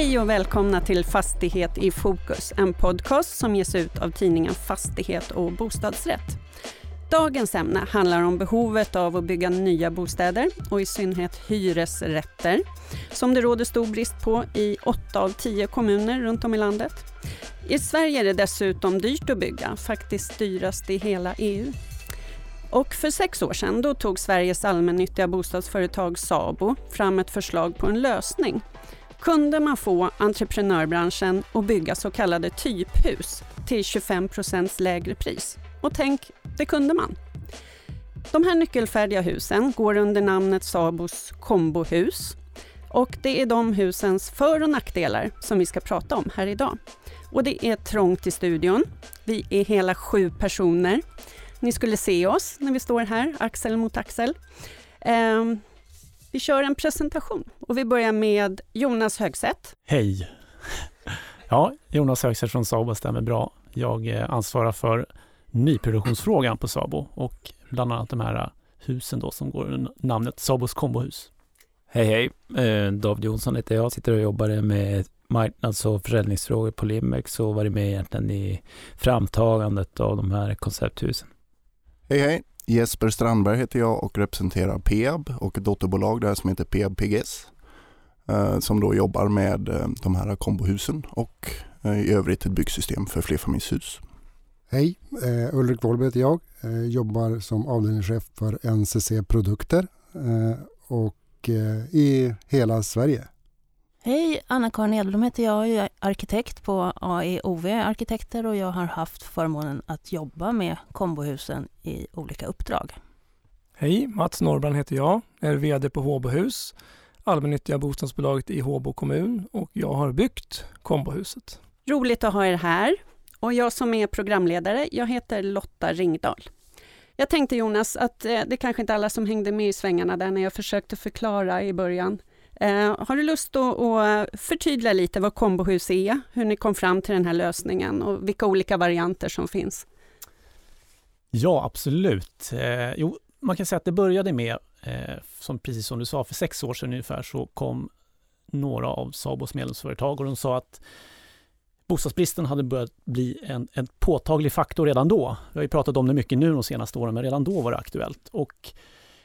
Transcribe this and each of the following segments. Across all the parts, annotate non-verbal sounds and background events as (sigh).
Hej och välkomna till Fastighet i fokus, en podcast som ges ut av tidningen Fastighet och bostadsrätt. Dagens ämne handlar om behovet av att bygga nya bostäder och i synnerhet hyresrätter som det råder stor brist på i åtta av tio kommuner runt om i landet. I Sverige är det dessutom dyrt att bygga, faktiskt dyrast i hela EU. Och för sex år sedan då tog Sveriges allmännyttiga bostadsföretag SABO fram ett förslag på en lösning. Kunde man få entreprenörbranschen att bygga så kallade typhus till 25% lägre pris? Och tänk, det kunde man. De här nyckelfärdiga husen går under namnet Sabos kombohus och det är de husens för och nackdelar som vi ska prata om här idag. Och det är trångt i studion. Vi är hela sju personer. Ni skulle se oss när vi står här, axel mot axel. Eh, vi kör en presentation och vi börjar med Jonas Högsätt. Hej! Ja, Jonas Högsätt från Sabo stämmer bra. Jag ansvarar för nyproduktionsfrågan på Sabo och bland annat de här husen då som går under namnet Sabos kombohus. Hej hej, eh, David Jonsson heter jag, sitter och jobbar med marknads och försäljningsfrågor på Limbex och varit med egentligen i framtagandet av de här koncepthusen. Hej hej, Jesper Strandberg heter jag och representerar Peab och ett dotterbolag där som heter Peab PGS eh, som då jobbar med eh, de här kombohusen och eh, i övrigt ett byggsystem för flerfamiljshus. Hej, Ulrik Wolbe heter jag. jag. jobbar som avdelningschef för NCC Produkter och i hela Sverige. Hej, Anna-Karin Edblom heter jag. Jag är arkitekt på AEOV Arkitekter och jag har haft förmånen att jobba med kombohusen i olika uppdrag. Hej, Mats Norbrand heter jag. Jag är VD på Håbohus, allmännyttiga bostadsbolaget i Håbo kommun och jag har byggt kombohuset. Roligt att ha er här. Och jag som är programledare, jag heter Lotta Ringdahl. Jag tänkte Jonas att eh, det kanske inte alla som hängde med i svängarna där när jag försökte förklara i början. Eh, har du lust att förtydliga lite vad kombohus är, hur ni kom fram till den här lösningen och vilka olika varianter som finns? Ja, absolut. Eh, jo, man kan säga att det började med, eh, som precis som du sa, för sex år sedan ungefär så kom några av Sabos medlemsföretag och de sa att bostadsbristen hade börjat bli en, en påtaglig faktor redan då. Vi har ju pratat om det mycket nu de senaste åren, men redan då var det aktuellt. Och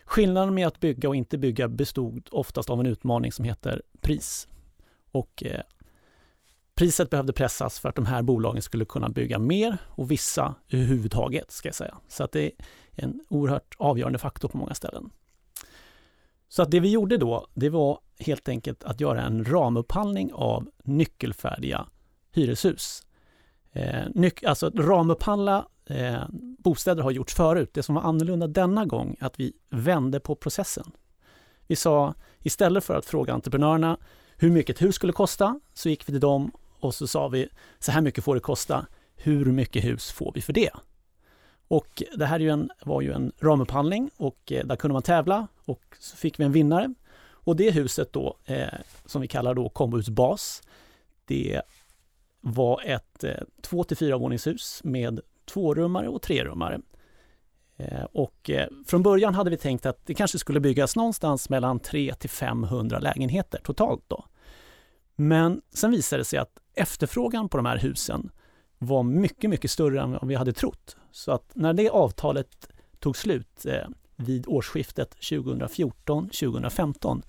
skillnaden med att bygga och inte bygga bestod oftast av en utmaning som heter pris. Och eh, priset behövde pressas för att de här bolagen skulle kunna bygga mer och vissa överhuvudtaget, ska jag säga. Så att det är en oerhört avgörande faktor på många ställen. Så att det vi gjorde då, det var helt enkelt att göra en ramupphandling av nyckelfärdiga hyreshus. Eh, nyc- alltså ramupphandla eh, bostäder har gjorts förut. Det som var annorlunda denna gång att vi vände på processen. Vi sa istället för att fråga entreprenörerna hur mycket ett hus skulle kosta så gick vi till dem och så sa vi så här mycket får det kosta. Hur mycket hus får vi för det? Och det här en, var ju en ramupphandling och eh, där kunde man tävla och så fick vi en vinnare. Och det huset då, eh, som vi kallar då kombohusbas, det var ett eh, två till fyra våningshus med tvårummare och trerummare. Eh, och eh, från början hade vi tänkt att det kanske skulle byggas någonstans mellan 300 till 500 lägenheter totalt då. Men sen visade det sig att efterfrågan på de här husen var mycket, mycket större än vad vi hade trott. Så att när det avtalet tog slut eh, vid årsskiftet 2014-2015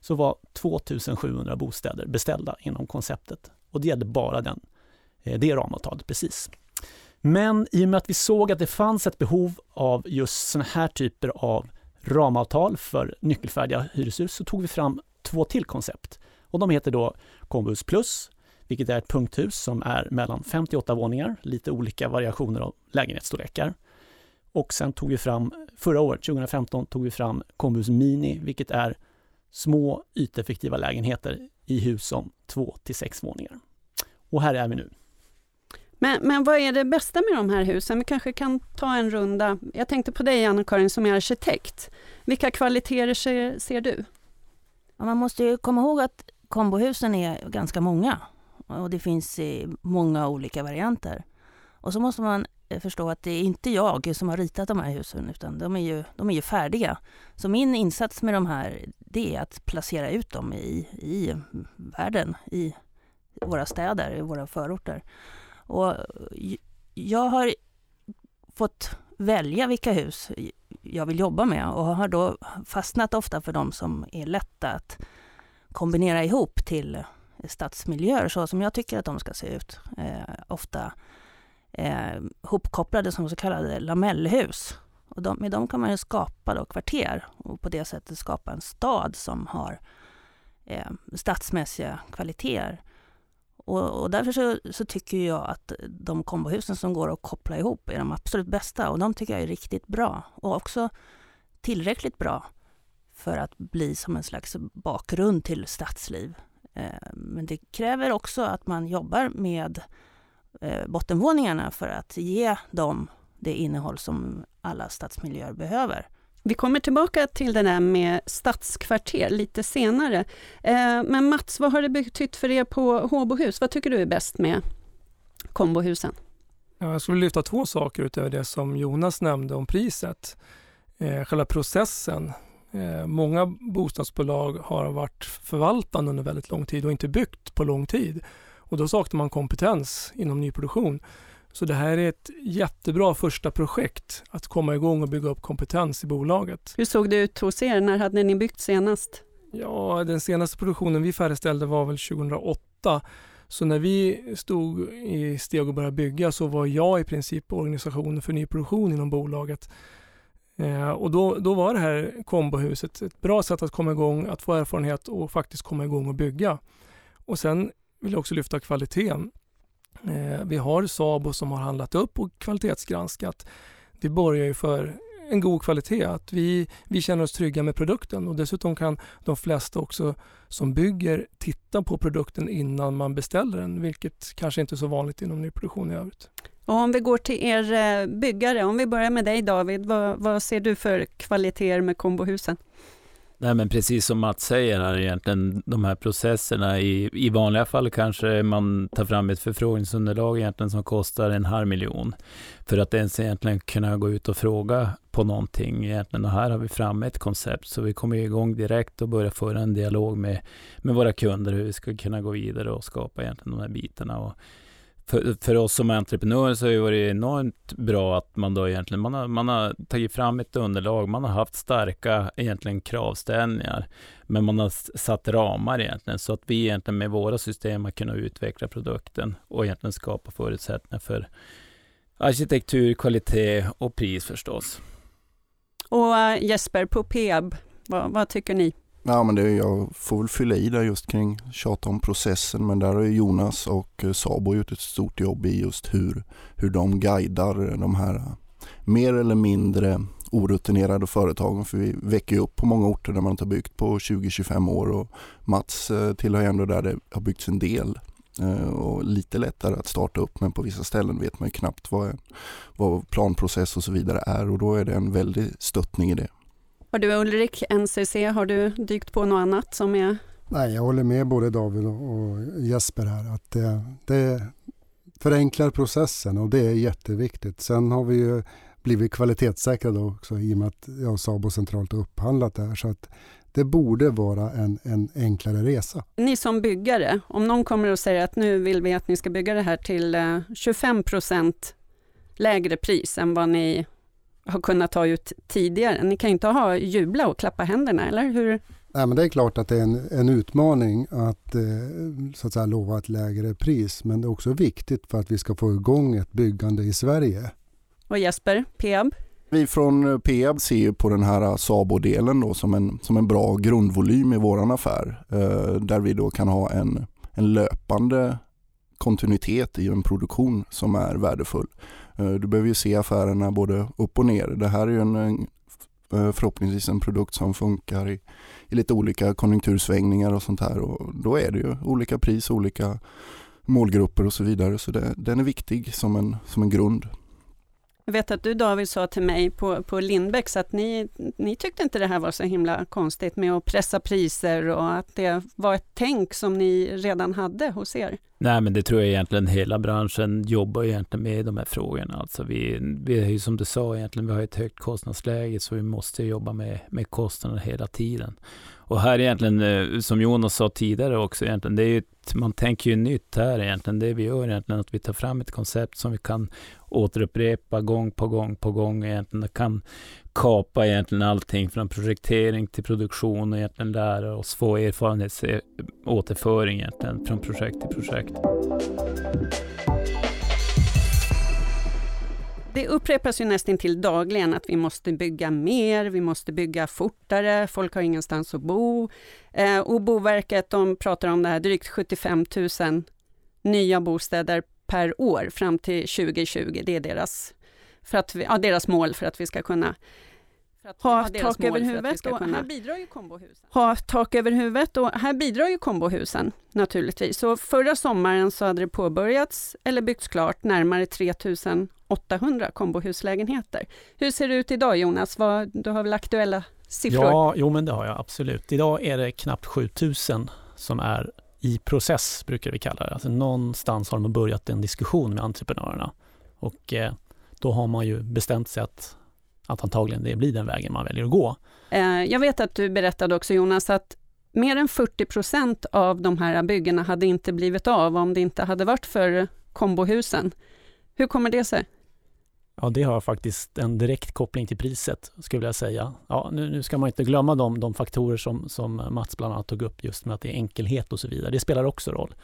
så var 2700 bostäder beställda inom konceptet och det gällde bara den, det ramavtalet precis. Men i och med att vi såg att det fanns ett behov av just sådana här typer av ramavtal för nyckelfärdiga hyreshus så tog vi fram två till koncept. Och de heter då Kombus Plus, vilket är ett punkthus som är mellan 58 våningar, lite olika variationer av lägenhetsstorlekar. Och sen tog vi fram, förra året, 2015, tog vi fram Kombus Mini, vilket är små yteffektiva lägenheter i hus om två till sex våningar. Och här är vi nu. Men, men vad är det bästa med de här husen? Vi kanske kan ta en runda. Jag tänkte på dig Anna-Karin som är arkitekt. Vilka kvaliteter ser, ser du? Ja, man måste ju komma ihåg att kombohusen är ganska många och det finns i många olika varianter. Och så måste man eh, förstå att det är inte jag som har ritat de här husen utan de är ju, de är ju färdiga. Så min insats med de här det är att placera ut dem i, i världen, i våra städer, i våra förorter. Och jag har fått välja vilka hus jag vill jobba med och har då fastnat ofta för de som är lätta att kombinera ihop till stadsmiljöer så som jag tycker att de ska se ut. Eh, ofta eh, hopkopplade som så kallade lamellhus. Och de, med dem kan man skapa då kvarter och på det sättet skapa en stad som har eh, stadsmässiga kvaliteter. Och, och därför så, så, tycker jag att de kombohusen som går att koppla ihop är de absolut bästa och de tycker jag är riktigt bra och också tillräckligt bra för att bli som en slags bakgrund till stadsliv. Eh, men det kräver också att man jobbar med eh, bottenvåningarna för att ge dem det innehåll som alla stadsmiljöer behöver. Vi kommer tillbaka till det där med stadskvarter lite senare. Eh, men Mats, vad har det betytt för er på Håbohus? Vad tycker du är bäst med kombohusen? Jag skulle lyfta två saker utöver det som Jonas nämnde om priset. Eh, själva processen. Eh, många bostadsbolag har varit förvaltande under väldigt lång tid och inte byggt på lång tid. Och då saknar man kompetens inom nyproduktion. Så det här är ett jättebra första projekt att komma igång och bygga upp kompetens i bolaget. Hur såg det ut hos er? När hade ni byggt senast? Ja, den senaste produktionen vi färdigställde var väl 2008. Så när vi stod i steg och började bygga så var jag i princip organisationen för nyproduktion inom bolaget. Eh, och då, då var det här kombohuset ett bra sätt att komma igång, att få erfarenhet och faktiskt komma igång och bygga. Och sen vill jag också lyfta kvaliteten. Eh, vi har Sabo som har handlat upp och kvalitetsgranskat. Det borgar ju för en god kvalitet, att vi, vi känner oss trygga med produkten och dessutom kan de flesta också som bygger titta på produkten innan man beställer den, vilket kanske inte är så vanligt inom nyproduktion i övrigt. Och om vi går till er eh, byggare, om vi börjar med dig David, vad, vad ser du för kvaliteter med kombohusen? Nej, men precis som Mats säger här egentligen, de här processerna i, i vanliga fall kanske man tar fram ett förfrågningsunderlag egentligen som kostar en halv miljon för att ens egentligen kunna gå ut och fråga på någonting egentligen. Och här har vi fram ett koncept så vi kommer igång direkt och börjar föra en dialog med, med våra kunder hur vi ska kunna gå vidare och skapa egentligen de här bitarna. Och för, för oss som entreprenörer så har det varit enormt bra att man då egentligen, man har, man har tagit fram ett underlag, man har haft starka egentligen kravställningar, men man har satt ramar egentligen, så att vi egentligen med våra system har kunnat utveckla produkten och egentligen skapa förutsättningar för arkitektur, kvalitet och pris förstås. Och eh, Jesper, på Peab, vad, vad tycker ni? Ja, men det, jag får väl fylla i där just kring tjata om processen men där har Jonas och eh, Sabo gjort ett stort jobb i just hur, hur de guidar de här eh, mer eller mindre orutinerade företagen för vi väcker ju upp på många orter där man inte har byggt på 20-25 år och Mats eh, tillhör ändå där det har byggts en del och lite lättare att starta upp men på vissa ställen vet man ju knappt vad, vad planprocess och så vidare är och då är det en väldig stöttning i det. Och du Ulrik, NCC, har du dykt på något annat som är? Nej, jag håller med både David och Jesper här att det, det förenklar processen och det är jätteviktigt. Sen har vi ju blivit kvalitetssäkrade också i och med att jag Sabo centralt har upphandlat det här. Så att det borde vara en, en enklare resa. Ni som byggare, om någon kommer och säger att nu vill vi att ni ska bygga det här till 25 eh, procent lägre pris än vad ni har kunnat ta ut tidigare. Ni kan ju inte ha jubla och klappa händerna, eller hur? Nej, men det är klart att det är en, en utmaning att, eh, så att säga, lova ett lägre pris. Men det är också viktigt för att vi ska få igång ett byggande i Sverige. Och Jesper, Peab? Vi från Peab ser på den här Sabo-delen som en, som en bra grundvolym i vår affär. Eh, där vi då kan ha en, en löpande kontinuitet i en produktion som är värdefull. Eh, du behöver ju se affärerna både upp och ner. Det här är ju en, eh, förhoppningsvis en produkt som funkar i, i lite olika konjunktursvängningar och sånt här och då är det ju olika pris, olika målgrupper och så vidare så det, den är viktig som en, som en grund. Jag vet att du David sa till mig på, på Lindbäcks att ni, ni tyckte inte det här var så himla konstigt med att pressa priser och att det var ett tänk som ni redan hade hos er. Nej, men det tror jag egentligen hela branschen jobbar egentligen med de här frågorna. Alltså vi, vi är ju som du sa egentligen, vi har ett högt kostnadsläge så vi måste jobba med, med kostnader hela tiden. Och här egentligen, eh, som Jonas sa tidigare också, egentligen, det är ju, man tänker ju nytt här egentligen. Det vi gör egentligen att vi tar fram ett koncept som vi kan återupprepa gång på gång på gång egentligen. kan kapa egentligen allting från projektering till produktion och egentligen lära oss få erfarenhetsåterföring eh, egentligen från projekt till projekt. Det upprepas ju nästan till dagligen att vi måste bygga mer, vi måste bygga fortare, folk har ingenstans att bo. Eh, och Boverket de pratar om det här drygt 75 000 nya bostäder per år fram till 2020. Det är deras, för att vi, ja, deras mål för att vi ska kunna ha tak över huvudet. Och här bidrar ju kombohusen. Ha tak över huvudet och här bidrar ju kombohusen naturligtvis. Så förra sommaren så hade det påbörjats eller byggts klart närmare 3800 kombohuslägenheter. Hur ser det ut idag Jonas? Vad, du har väl aktuella siffror? Ja, jo men det har jag absolut. Idag är det knappt 7000 som är i process, brukar vi kalla det. Alltså någonstans har de börjat en diskussion med entreprenörerna och eh, då har man ju bestämt sig att att antagligen det blir den vägen man väljer att gå. Eh, jag vet att du berättade också Jonas att mer än 40 procent av de här byggena hade inte blivit av om det inte hade varit för kombohusen. Hur kommer det sig? Ja, det har faktiskt en direkt koppling till priset, skulle jag säga. Ja, nu, nu ska man inte glömma de, de faktorer som, som Mats bland annat tog upp, just med att det är enkelhet och så vidare. Det spelar också roll.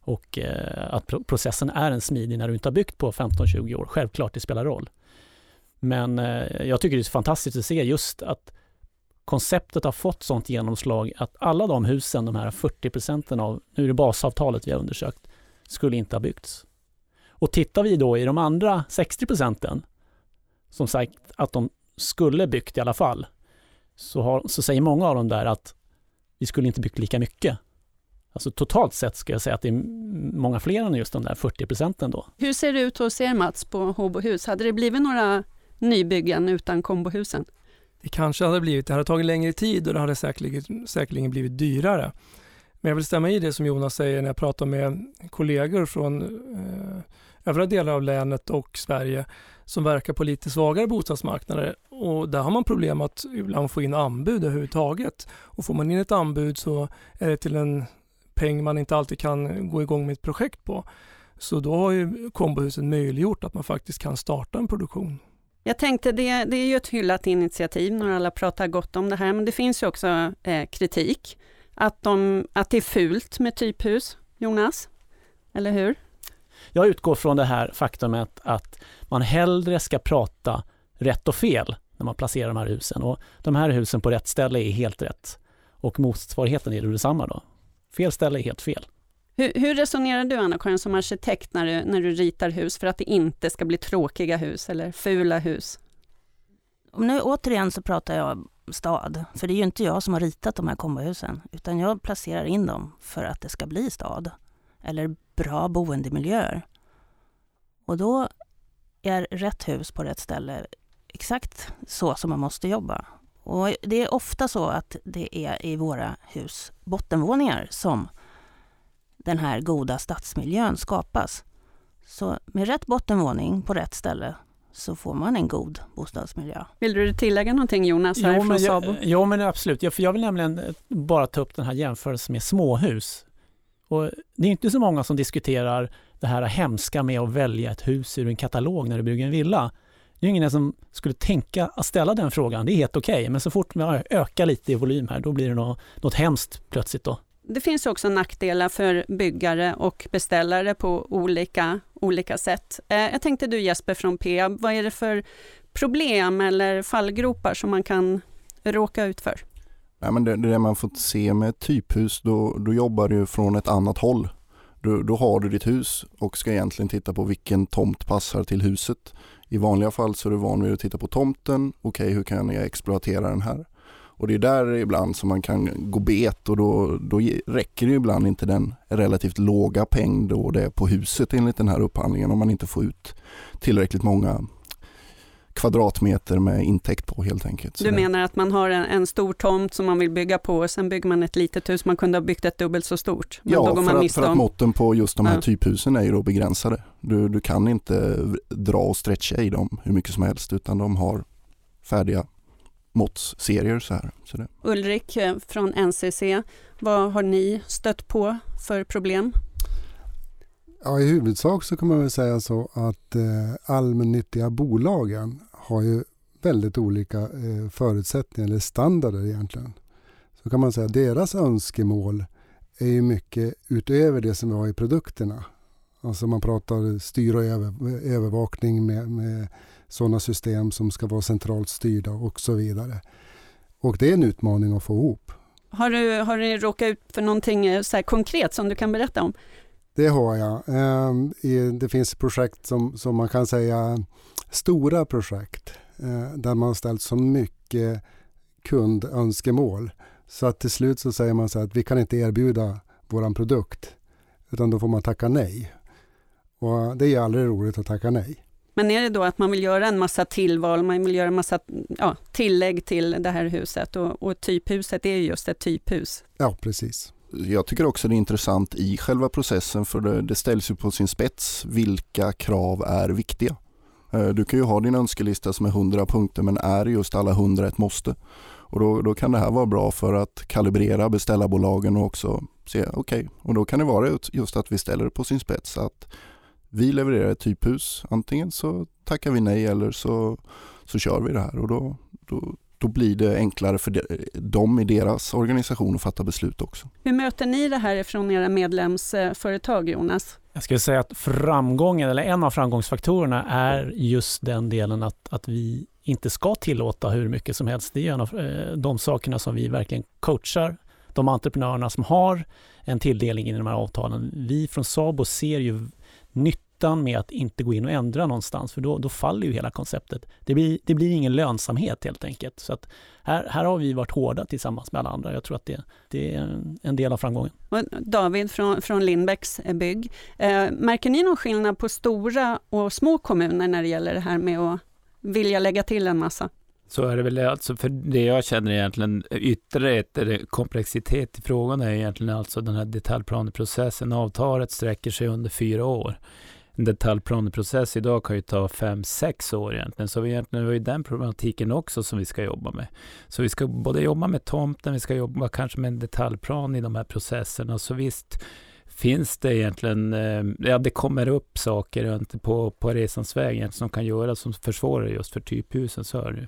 Och eh, att processen är en smidig när du inte har byggt på 15-20 år. Självklart, det spelar roll. Men eh, jag tycker det är fantastiskt att se just att konceptet har fått sånt genomslag att alla de husen, de här 40 procenten av, nu är det basavtalet vi har undersökt, skulle inte ha byggts. Och tittar vi då i de andra 60 procenten, som sagt att de skulle byggt i alla fall, så, har, så säger många av dem där att vi skulle inte byggt lika mycket. Alltså totalt sett ska jag säga att det är många fler än just de där 40 procenten då. Hur ser det ut hos er Mats på Håbohus? Hade det blivit några nybyggen utan kombohusen? Det kanske hade blivit, det hade tagit längre tid och det hade säkerligen, säkerligen blivit dyrare. Men jag vill stämma i det som Jonas säger när jag pratar med kollegor från eh, övriga delar av länet och Sverige som verkar på lite svagare bostadsmarknader och där har man problem att ibland få in anbud överhuvudtaget. Och får man in ett anbud så är det till en peng man inte alltid kan gå igång med ett projekt på. Så då har ju kombohusen möjliggjort att man faktiskt kan starta en produktion. Jag tänkte, det, det är ju ett hyllat initiativ när alla pratar gott om det här, men det finns ju också eh, kritik. Att, de, att det är fult med typhus, Jonas, eller hur? Jag utgår från det här faktumet att man hellre ska prata rätt och fel när man placerar de här husen. Och de här husen på rätt ställe är helt rätt. Och motsvarigheten är det detsamma då. Fel ställe är helt fel. Hur, hur resonerar du Anna-Karin som arkitekt när du, när du ritar hus för att det inte ska bli tråkiga hus eller fula hus? Nu återigen så pratar jag stad, för det är ju inte jag som har ritat de här kombohusen, utan jag placerar in dem för att det ska bli stad eller bra boendemiljöer. Och då är rätt hus på rätt ställe exakt så som man måste jobba. Och det är ofta så att det är i våra hus bottenvåningar som den här goda stadsmiljön skapas. Så med rätt bottenvåning på rätt ställe så får man en god bostadsmiljö. Vill du tillägga någonting Jonas här jo, från Sabo? Jo men absolut, jag, för jag vill nämligen bara ta upp den här jämförelsen med småhus. Och det är inte så många som diskuterar det här hemska med att välja ett hus ur en katalog när du bygger en villa. Det är ingen som skulle tänka att ställa den frågan, det är helt okej, okay. men så fort man ökar lite i volym här, då blir det något, något hemskt plötsligt då det finns också nackdelar för byggare och beställare på olika, olika sätt. Eh, jag tänkte du Jesper från Peab, vad är det för problem eller fallgropar som man kan råka ut för? Ja, men det, det man får se med typhus, då, då jobbar du från ett annat håll. Då, då har du ditt hus och ska egentligen titta på vilken tomt passar till huset. I vanliga fall så är du van vid att titta på tomten. Okej, okay, hur kan jag exploatera den här? Och det är där ibland som man kan gå bet och då, då räcker det ibland inte den relativt låga peng då det är på huset enligt den här upphandlingen om man inte får ut tillräckligt många kvadratmeter med intäkt på helt enkelt. Så Du menar att man har en, en stor tomt som man vill bygga på och sen bygger man ett litet hus, man kunde ha byggt ett dubbelt så stort. Men då Ja, för att, för att måtten på just de här Ja. typhusen är ju då begränsade. Du, du kan inte dra och stretcha i dem hur mycket som helst utan de har färdiga måttserier så här. Så det. Ulrik eh, från NCC, vad har ni stött på för problem? Ja, I huvudsak så kan man väl säga så att eh, allmännyttiga bolagen har ju väldigt olika eh, förutsättningar eller standarder egentligen. Så kan man säga att deras önskemål är ju mycket utöver det som vi har i produkterna. Alltså man pratar styr och över, övervakning med, med sådana system som ska vara centralt styrda och så vidare. Och det är en utmaning att få ihop. Har du, har du råkat ut för någonting eh, så här konkret som du kan berätta om? Det har jag. Ehm, Det finns projekt som, som man kan säga stora projekt eh, där man har ställt så mycket kundönskemål så att till slut så säger man så att vi kan inte erbjuda våran produkt utan då får man tacka nej. Och det är ju aldrig roligt att tacka nej. Men är det då att man vill göra en massa tillval, man vill göra en massa ja, tillägg till det här huset och, och typhuset är ju just ett typhus. Ja, precis. Jag tycker också det är intressant i själva processen för det, det ställs ju på sin spets vilka krav är viktiga. Eh, du kan ju ha din önskelista som är 100 punkter men är just alla 100 ett måste? Och då, då kan det här vara bra för att kalibrera beställarbolagen och också se, okej, och då kan det vara just- just att vi ställer det på sin spets att vi levererar ett typhus, antingen så tackar vi nej eller så, så kör vi det här och då, då, då blir det enklare för de, dem i deras organisation att fatta beslut också. Hur möter ni det här från era medlemsföretag, Jonas? Jag skulle säga att framgången, eller en av framgångsfaktorerna är just den delen att, att vi inte ska tillåta hur mycket som helst. Det är en av eh, de sakerna som vi verkligen coachar de entreprenörerna som har en tilldelning i de här avtalen. Vi från Sabo ser ju nyttan med att inte gå in och ändra någonstans, för då, då faller ju hela konceptet. Det blir, det blir ingen lönsamhet helt enkelt. Så att här, här har vi varit hårda tillsammans med alla andra. Jag tror att det, det är en- del av framgången. Och David från, från Lindbäcks eh, bygg. Eh, märker ni någon skillnad på stora och små kommuner när det gäller det här med att vilja lägga till en massa? Så är det väl alltså, för det jag känner egentligen ytterligare komplexitet i frågan är egentligen alltså den här detaljplaneprocessen. Avtalet sträcker sig under fyra år. En detaljplaneprocess idag kan ju ta fem, sex år egentligen. Så vi egentligen har ju den problematiken också som vi ska jobba med. Så vi ska både jobba med tomten, vi ska jobba kanske med en detaljplan i de här processerna. Så visst finns det egentligen, eh, ja det kommer upp saker på, på resans väg som kan göra som försvårar just för typhusen, så är det ju.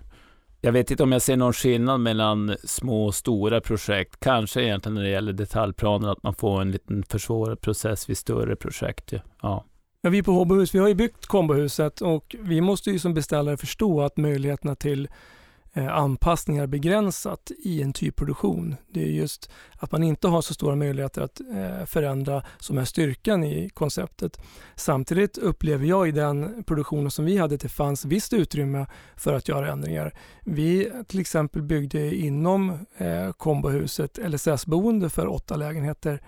Jag vet inte om jag ser någon skillnad mellan små och stora projekt. Kanske egentligen när det gäller detaljplaner, att man får en liten försvårad process vid större projekt. Ja ja. Vi på Håbohus vi har ju byggt kombohuset och vi måste ju som beställare förstå att möjligheterna till eh, anpassningar är begränsat i en typproduktion. Det är just att man inte har så stora möjligheter att eh, förändra som är styrkan i konceptet. Samtidigt upplever jag i den produktionen som vi hade att det fanns visst utrymme för att göra ändringar. Vi till exempel byggde inom eh, kombohuset LSS-boende för åtta lägenheter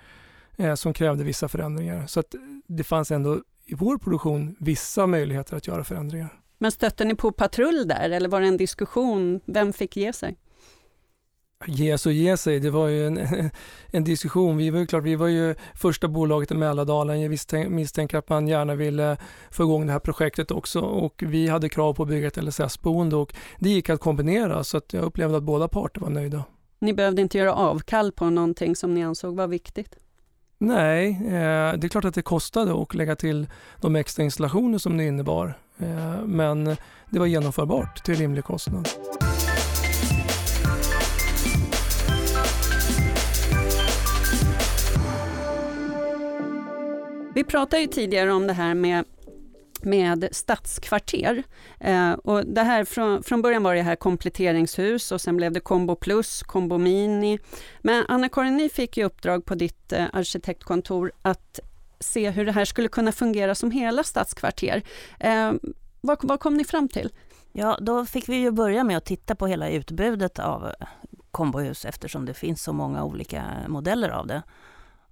som krävde vissa förändringar. Så att det fanns ändå i vår produktion vissa möjligheter att göra förändringar. Men stötte ni på patrull där eller var det en diskussion? Vem fick ge sig? Ge sig och ge sig, det var ju en, (laughs) en diskussion. Vi var ju klart, vi var ju första bolaget i Mälardalen. Jag misstänk- misstänker att man gärna ville få igång det här projektet också och vi hade krav på att bygga ett LSS-boende och det gick att kombinera så att jag upplevde att båda parter var nöjda. Ni behövde inte göra avkall på någonting som ni ansåg var viktigt. Nej, eh, det är klart att det kostade att lägga till de extra installationer som det innebar. Eh, men det var genomförbart till rimlig kostnad. Vi pratade ju tidigare om det här med med stadskvarter. Eh, och det här från, från början var det här kompletteringshus och sen blev det Combo Plus, Combo Mini. Men Anna-Karin, ni fick ju uppdrag på ditt eh, arkitektkontor att se hur det här skulle kunna fungera som hela stadskvarter. Eh, vad, vad kom ni fram till? Ja, då fick vi ju börja med att titta på hela utbudet av kombohus eftersom det finns så många olika modeller av det.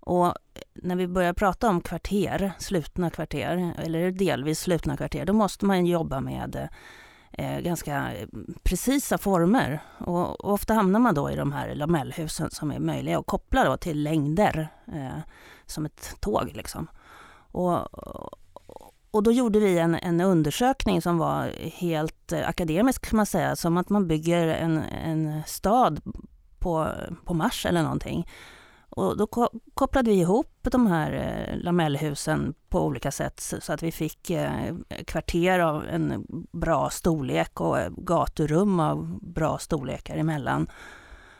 Och eh, när vi börjar prata om kvarter, slutna kvarter eller delvis slutna kvarter, då måste man jobba med eh, eh ganska eh, precisa former. Och, och, ofta hamnar man då i de här lamellhusen som är möjliga att koppla då till längder, eh, som ett tåg liksom. Och, och då gjorde vi en, en undersökning som var helt akademisk kan man säga, som att man bygger en, en stad på, på Mars eller någonting. Och då kopplade vi ihop de här eh, lamellhusen på olika sätt så att vi fick eh, kvarter av en bra storlek och eh, gaturum av bra storlekar emellan.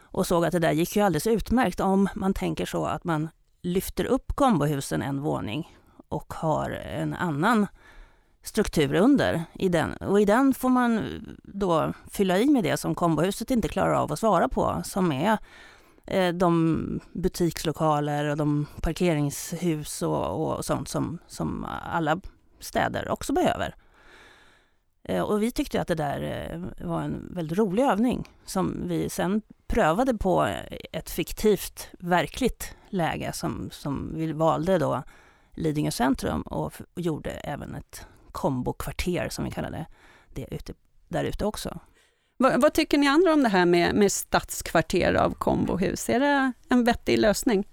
Och såg att det där gick ju alldeles utmärkt om man tänker så att man lyfter upp kombohusen en våning och har en annan struktur under. I den. Och i den får man då fylla i med det som kombohuset inte klarar av att svara på, som är Eh, de butikslokaler och de parkeringshus och, och sånt som, som alla städer också behöver. Eh, och vi tyckte att det där eh, var en väldigt rolig övning som vi sen prövade på ett fiktivt, verkligt läge som, som vi valde då Lidingö centrum och gjorde även ett kombokvarter som vi kallade det ute, där ute också. Vad, vad, tycker ni andra om det här med, med stadskvarter av kombohus? Är det en vettig lösning?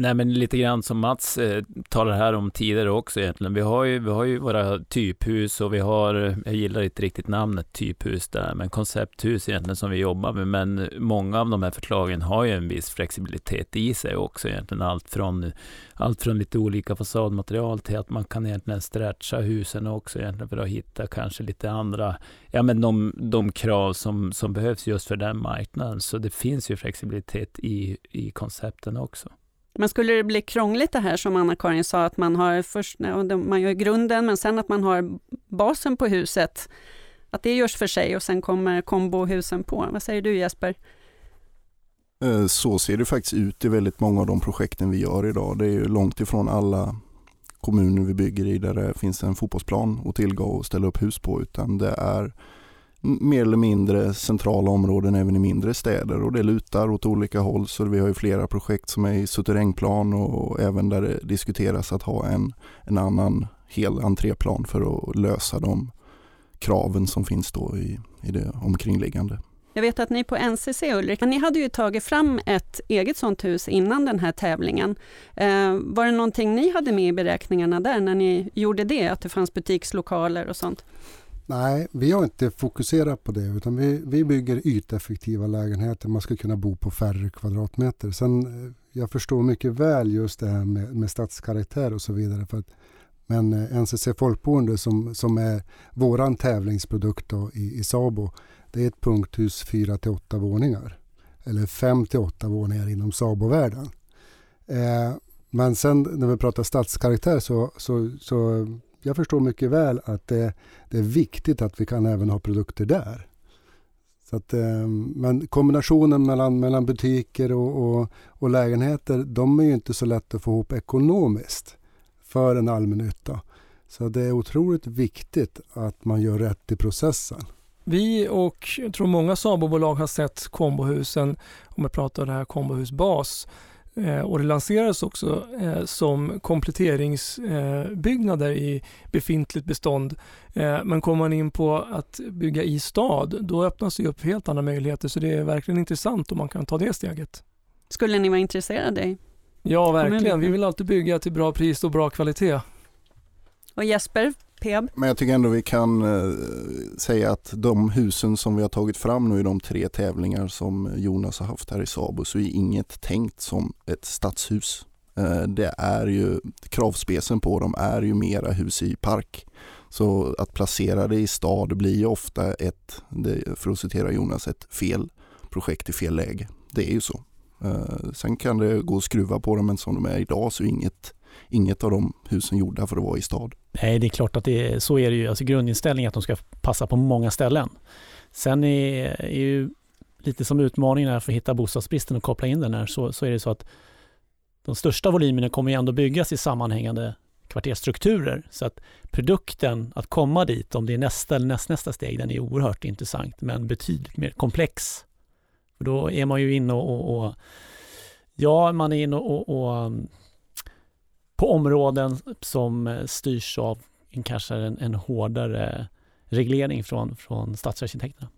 Nej, men lite grann som Mats eh, talar här om tidigare också egentligen. Vi har, ju, vi har ju våra typhus och vi har, jag gillar inte riktigt namnet typhus där, men koncepthus egentligen som vi jobbar med. Men många av de här förslagen har ju en viss flexibilitet i sig också egentligen. Allt från, allt från lite olika fasadmaterial till att man kan egentligen stretcha husen också egentligen för att hitta kanske lite andra, ja men de, de krav som, som behövs just för den marknaden. Så det finns ju flexibilitet i, i koncepten också. Men skulle det bli krångligt det här som Anna-Karin sa, att man har först, man gör grunden, men sen att man har basen på huset, att det görs för sig och sen kommer kombohusen på. Vad säger du Jesper? Eh, så ser det faktiskt ut i väldigt många av de projekten vi gör idag. Det är ju långt ifrån alla kommuner vi bygger i där det finns en fotbollsplan att tillgå och ställa upp hus på, utan det är mer eller mindre centrala områden även i mindre städer och det lutar åt olika håll så vi har ju flera projekt som är i suterrängplan och även där det diskuteras att ha en, en annan hel entréplan för att lösa de kraven som finns då i, i det omkringliggande. Jag vet att ni på NCC, Ulrik, ni hade ju tagit fram ett eget sånt hus innan den här tävlingen. Eh, var det någonting ni hade med i beräkningarna där när ni gjorde det, att det fanns butikslokaler och sånt? Nej, vi har inte fokuserat på det utan vi, vi bygger yteffektiva lägenheter. Man ska kunna bo på färre kvadratmeter. Sen, eh, jag förstår mycket väl just det här med, med stadskaraktär och så vidare. För att, men eh, NCC Folkboende som, som är våran tävlingsprodukt då i, i Sabo, det är ett punkthus 4 till 8 våningar. Eller 5 till 8 våningar inom Sabo-världen. Eh, men sen när vi pratar stadskaraktär så, så, så jag förstår mycket väl att det, det, är viktigt att vi kan även ha produkter där. Så att, ehm, men kombinationen mellan, mellan butiker och, och, och, lägenheter, de är ju inte så lätt att få ihop ekonomiskt för en allmännytta. Så det är otroligt viktigt att man gör rätt i processen. Vi och jag tror många Sabobolag har sett kombohusen, om jag pratar det här kombohusbas, och det lanserades också eh, som kompletteringsbyggnader i befintligt bestånd. Eh, men kommer man in på att bygga i stad, då öppnas det upp helt andra möjligheter. Så det är verkligen intressant om man kan ta det steget. Skulle ni vara intresserade? Ja, verkligen. Vi vill alltid bygga till bra pris och bra kvalitet. Och Jesper, Peab. Men jag tycker ändå vi kan eh, säga att de husen som vi har tagit fram nu i de tre tävlingar som Jonas har haft här i Sabo så är inget tänkt som ett stadshus. Eh, det är ju, kravspecen på dem är ju mera hus i park. Så att placera det i stad blir ju ofta ett, för att citera Jonas, ett fel projekt i fel läge. Det är ju så. Eh, sen kan det gå att skruva på dem men som de är idag så är inget inget av de husen gjorda för att vara i stad. Nej, det är klart att det är, så är det ju. Alltså grundinställningen att de ska passa på många ställen. Sen är, är ju lite som utmaningen här för att hitta bostadsbristen och koppla in den här, så, så är det så att de största volymerna kommer ju ändå byggas i sammanhängande kvarterstrukturer. Så att produkten, att komma dit, om det är nästa eller nästnästa steg, den är oerhört intressant, men betydligt mer komplex. För då är man ju inne och, och, och ja, man är inne och, och på områden som eh, styrs av en, kanske en, en hårdare reglering från, från stadsarkitekterna.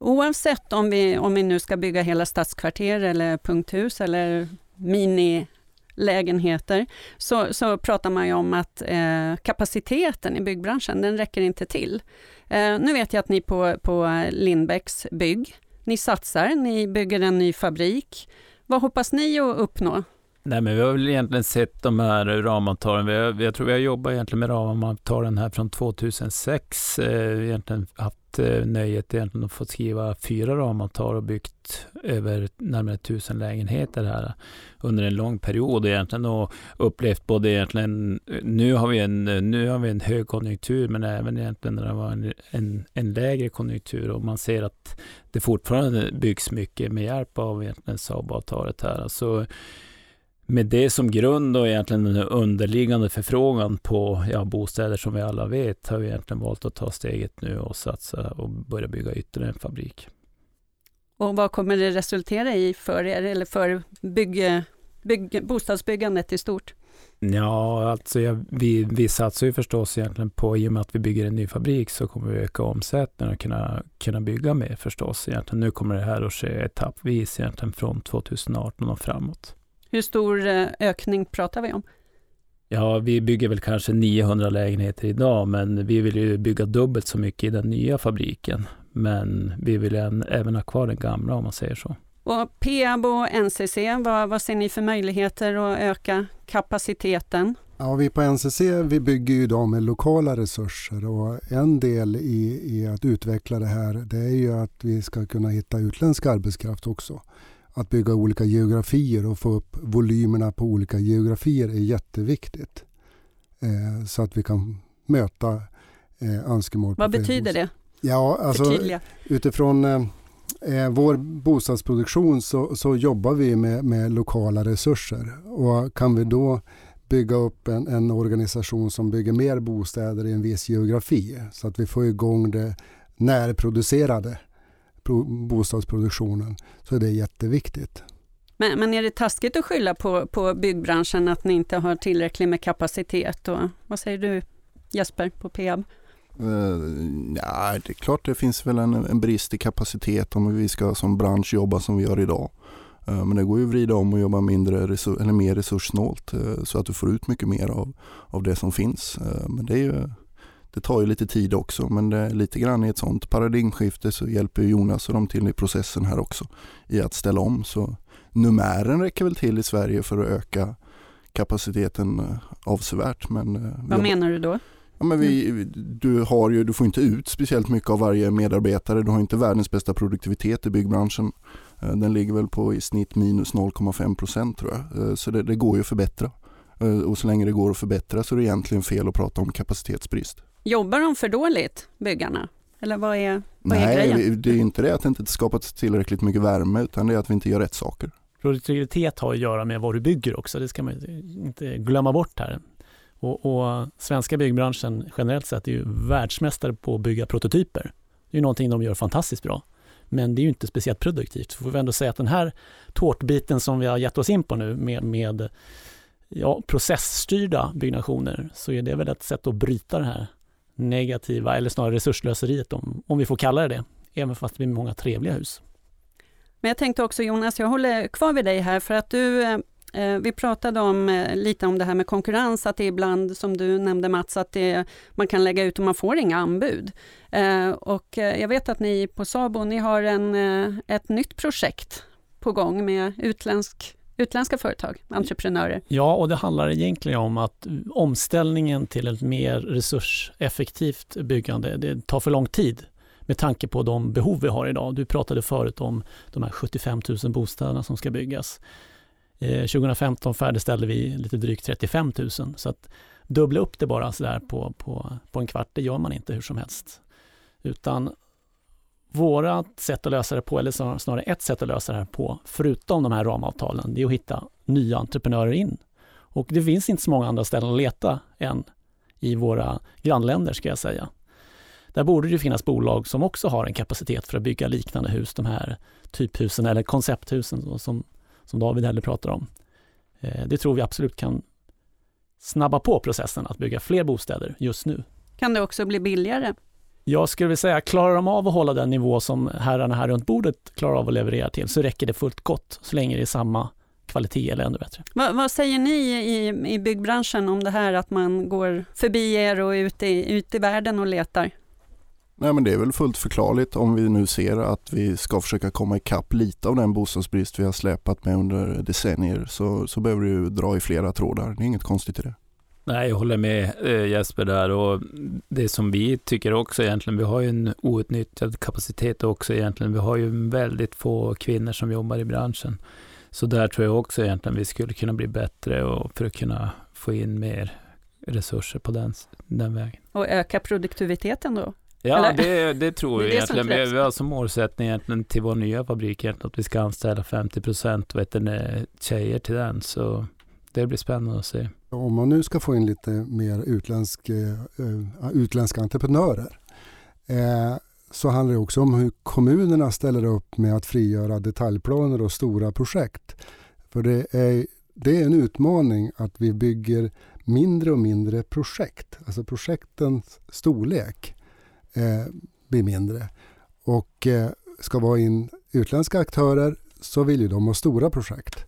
Oavsett om vi, om vi nu ska bygga hela stadskvarter eller punkthus eller minilägenheter, så, så pratar man ju om att eh, kapaciteten i byggbranschen, den räcker inte till. Eh, nu vet jag att ni på, på Lindbäcks bygg, ni satsar, ni bygger en ny fabrik. Vad hoppas ni att uppnå? Nej, men vi har väl egentligen sett de här ramavtalen. Vi har, jag tror vi har jobbat egentligen med ramavtalen här från 2006. Eh, egentligen haft eh, nöjet egentligen att få skriva fyra ramavtal och byggt över närmare tusen lägenheter här under en lång period egentligen och upplevt både egentligen, nu har vi en, nu har vi en högkonjunktur men även egentligen när det var en, en, en lägre konjunktur och man ser att det fortfarande byggs mycket med hjälp av egentligen Saab-avtalet här. Alltså, med det som grund och egentligen den underliggande förfrågan på ja, bostäder som vi alla vet har vi egentligen valt att ta steget nu och satsa och börja bygga ytterligare en fabrik. Och vad kommer det resultera i för er eller för bygg, bygg, bostadsbyggandet i stort? Ja, alltså ja, vi, vi satsar ju förstås egentligen på, i och med att vi bygger en ny fabrik så kommer vi öka omsättningen och kunna, kunna bygga mer förstås. Egentligen. Nu kommer det här att ske etappvis egentligen från 2018 och framåt. Hur stor eh, ökning pratar vi om? Ja, vi bygger väl kanske 900 lägenheter idag, men vi vill ju bygga dubbelt så mycket i den nya fabriken. Men vi vill även ha kvar den gamla om man säger så. Och Peab och NCC, vad, vad ser ni för möjligheter att öka kapaciteten? Ja, vi på NCC vi bygger ju idag med lokala resurser och en del i, i att utveckla det här det är ju att vi ska kunna hitta utländsk arbetskraft också att bygga olika geografier och få upp volymerna på olika geografier är jätteviktigt. Eh, så att vi kan möta eh, önskemål. Vad betyder det? Ja, alltså, utifrån eh, eh, vår bostadsproduktion så, så jobbar vi med, med, lokala resurser. Och kan vi då bygga upp en, en, organisation som bygger mer bostäder i en viss geografi så att vi får igång det närproducerade bostadsproduktionen så är det jätteviktigt. Men, men är det taskigt att skylla på, på byggbranschen att ni inte har tillräckligt med kapacitet? Och, vad säger du Jesper på Peab? Uh, ja, det är klart det finns väl en, en, brist i kapacitet om vi ska som bransch jobba som vi gör idag. Uh, men det går ju att vrida om och jobba mindre resur eller mer resurssnålt uh, så att du får ut mycket mer av, av det som finns. men det är ju det tar ju lite tid också men det, lite grann i ett sånt paradigmskifte så hjälper Jonas och de till i processen här också i att ställa om. Så numären räcker väl till i Sverige för att öka kapaciteten eh, avsevärt. Men eh, Vad menar du då? Ja, men vi, du, har ju, du får inte ut speciellt mycket av varje medarbetare. Du har inte världens bästa produktivitet i byggbranschen. Eh, den ligger väl på i snitt minus 0,5 procent tror jag. Så det, det går ju att förbättra. Och så länge det går att förbättra så är det egentligen fel att prata om kapacitetsbrist. Jobbar de för dåligt, byggarna? Eller vad är, vad Nej, är grejen? det är inte det att det inte skapats tillräckligt mycket värme utan det är att vi inte gör rätt saker. Produktivitet har att göra med vad du bygger också, det ska man inte glömma bort här. Och, och svenska byggbranschen generellt sett är ju världsmästare på att bygga prototyper. Det är ju någonting de gör fantastiskt bra. Men det är ju inte speciellt produktivt. Får vi ändå säga att den här tårtbiten som vi har gett oss in på nu med, med ja, processstyrda byggnationer så är det väl ett sätt att bryta det här negativa, eller snarare resurslöseriet om, om vi får kalla det det, även fast det blir många trevliga hus. Men jag tänkte också Jonas, jag håller kvar vid dig här för att du eh, eh, vi pratade om, eh, lite om det här med konkurrens, att det ibland, som du nämnde Mats, att det, man kan lägga ut och man får inga anbud. Och jag vet att ni på Sabo, ni har en, ett nytt projekt på gång med utländsk utländska företag, entreprenörer? Ja, och det handlar egentligen om att omställningen till ett mer resurseffektivt byggande, det tar för lång tid med tanke på de behov vi har idag. Du pratade förut om de här 75 000 bostäderna som ska byggas. Eh, 2015 färdigställde vi lite drygt 35 000, så att dubbla upp det bara sådär på, på, på en kvart, det gör man inte hur som helst. Utan vårat sätt att lösa det på, eller snarare ett sätt att lösa det här på, förutom de här ramavtalen, det är att hitta nya entreprenörer in. Och det finns inte så många andra ställen att leta än i våra grannländer, ska jag säga. Där borde det finnas bolag som också har en kapacitet för att bygga liknande hus, de här typhusen eller koncepthusen som, som David heller pratar om. Eh, det tror vi absolut kan snabba på processen att bygga fler bostäder just nu. Kan det också bli billigare? Jag skulle vilja säga, klarar de av att hålla den nivå som herrarna här runt bordet klarar av att leverera till så räcker det fullt gott så länge det är samma kvalitet eller ännu bättre. Va, vad säger ni i, i byggbranschen om det här att man går förbi er och ut i, ut i världen och letar? Nej men det är väl fullt förklarligt om vi nu ser att vi ska försöka komma ikapp lite av den bostadsbrist vi har släpat med under decennier så, så behöver ju dra i flera trådar. Det är inget konstigt i det. Nej, jag håller med eh, Jesper där och det som vi tycker också egentligen, vi har ju en outnyttjad kapacitet också egentligen. Vi har ju väldigt få kvinnor som jobbar i branschen. Så där tror jag också egentligen vi skulle kunna bli bättre och för att kunna få in mer resurser på den, den vägen. Och öka produktiviteten då? Ja, det, det tror vi egentligen. Vi, vi har som målsättning egentligen till vår nya fabrik egentligen att vi ska anställa 50 procent tjejer till den. Så det blir spännande att se. Om man nu ska få in lite mer utländsk, uh, utländska entreprenörer uh, så handlar det också om hur kommunerna ställer upp med att frigöra detaljplaner och stora projekt. För det är, det är en utmaning att vi bygger mindre och mindre projekt. Alltså projektens storlek eh, blir mindre. Och eh, ska vara in utländska aktörer så vill ju de ha stora projekt.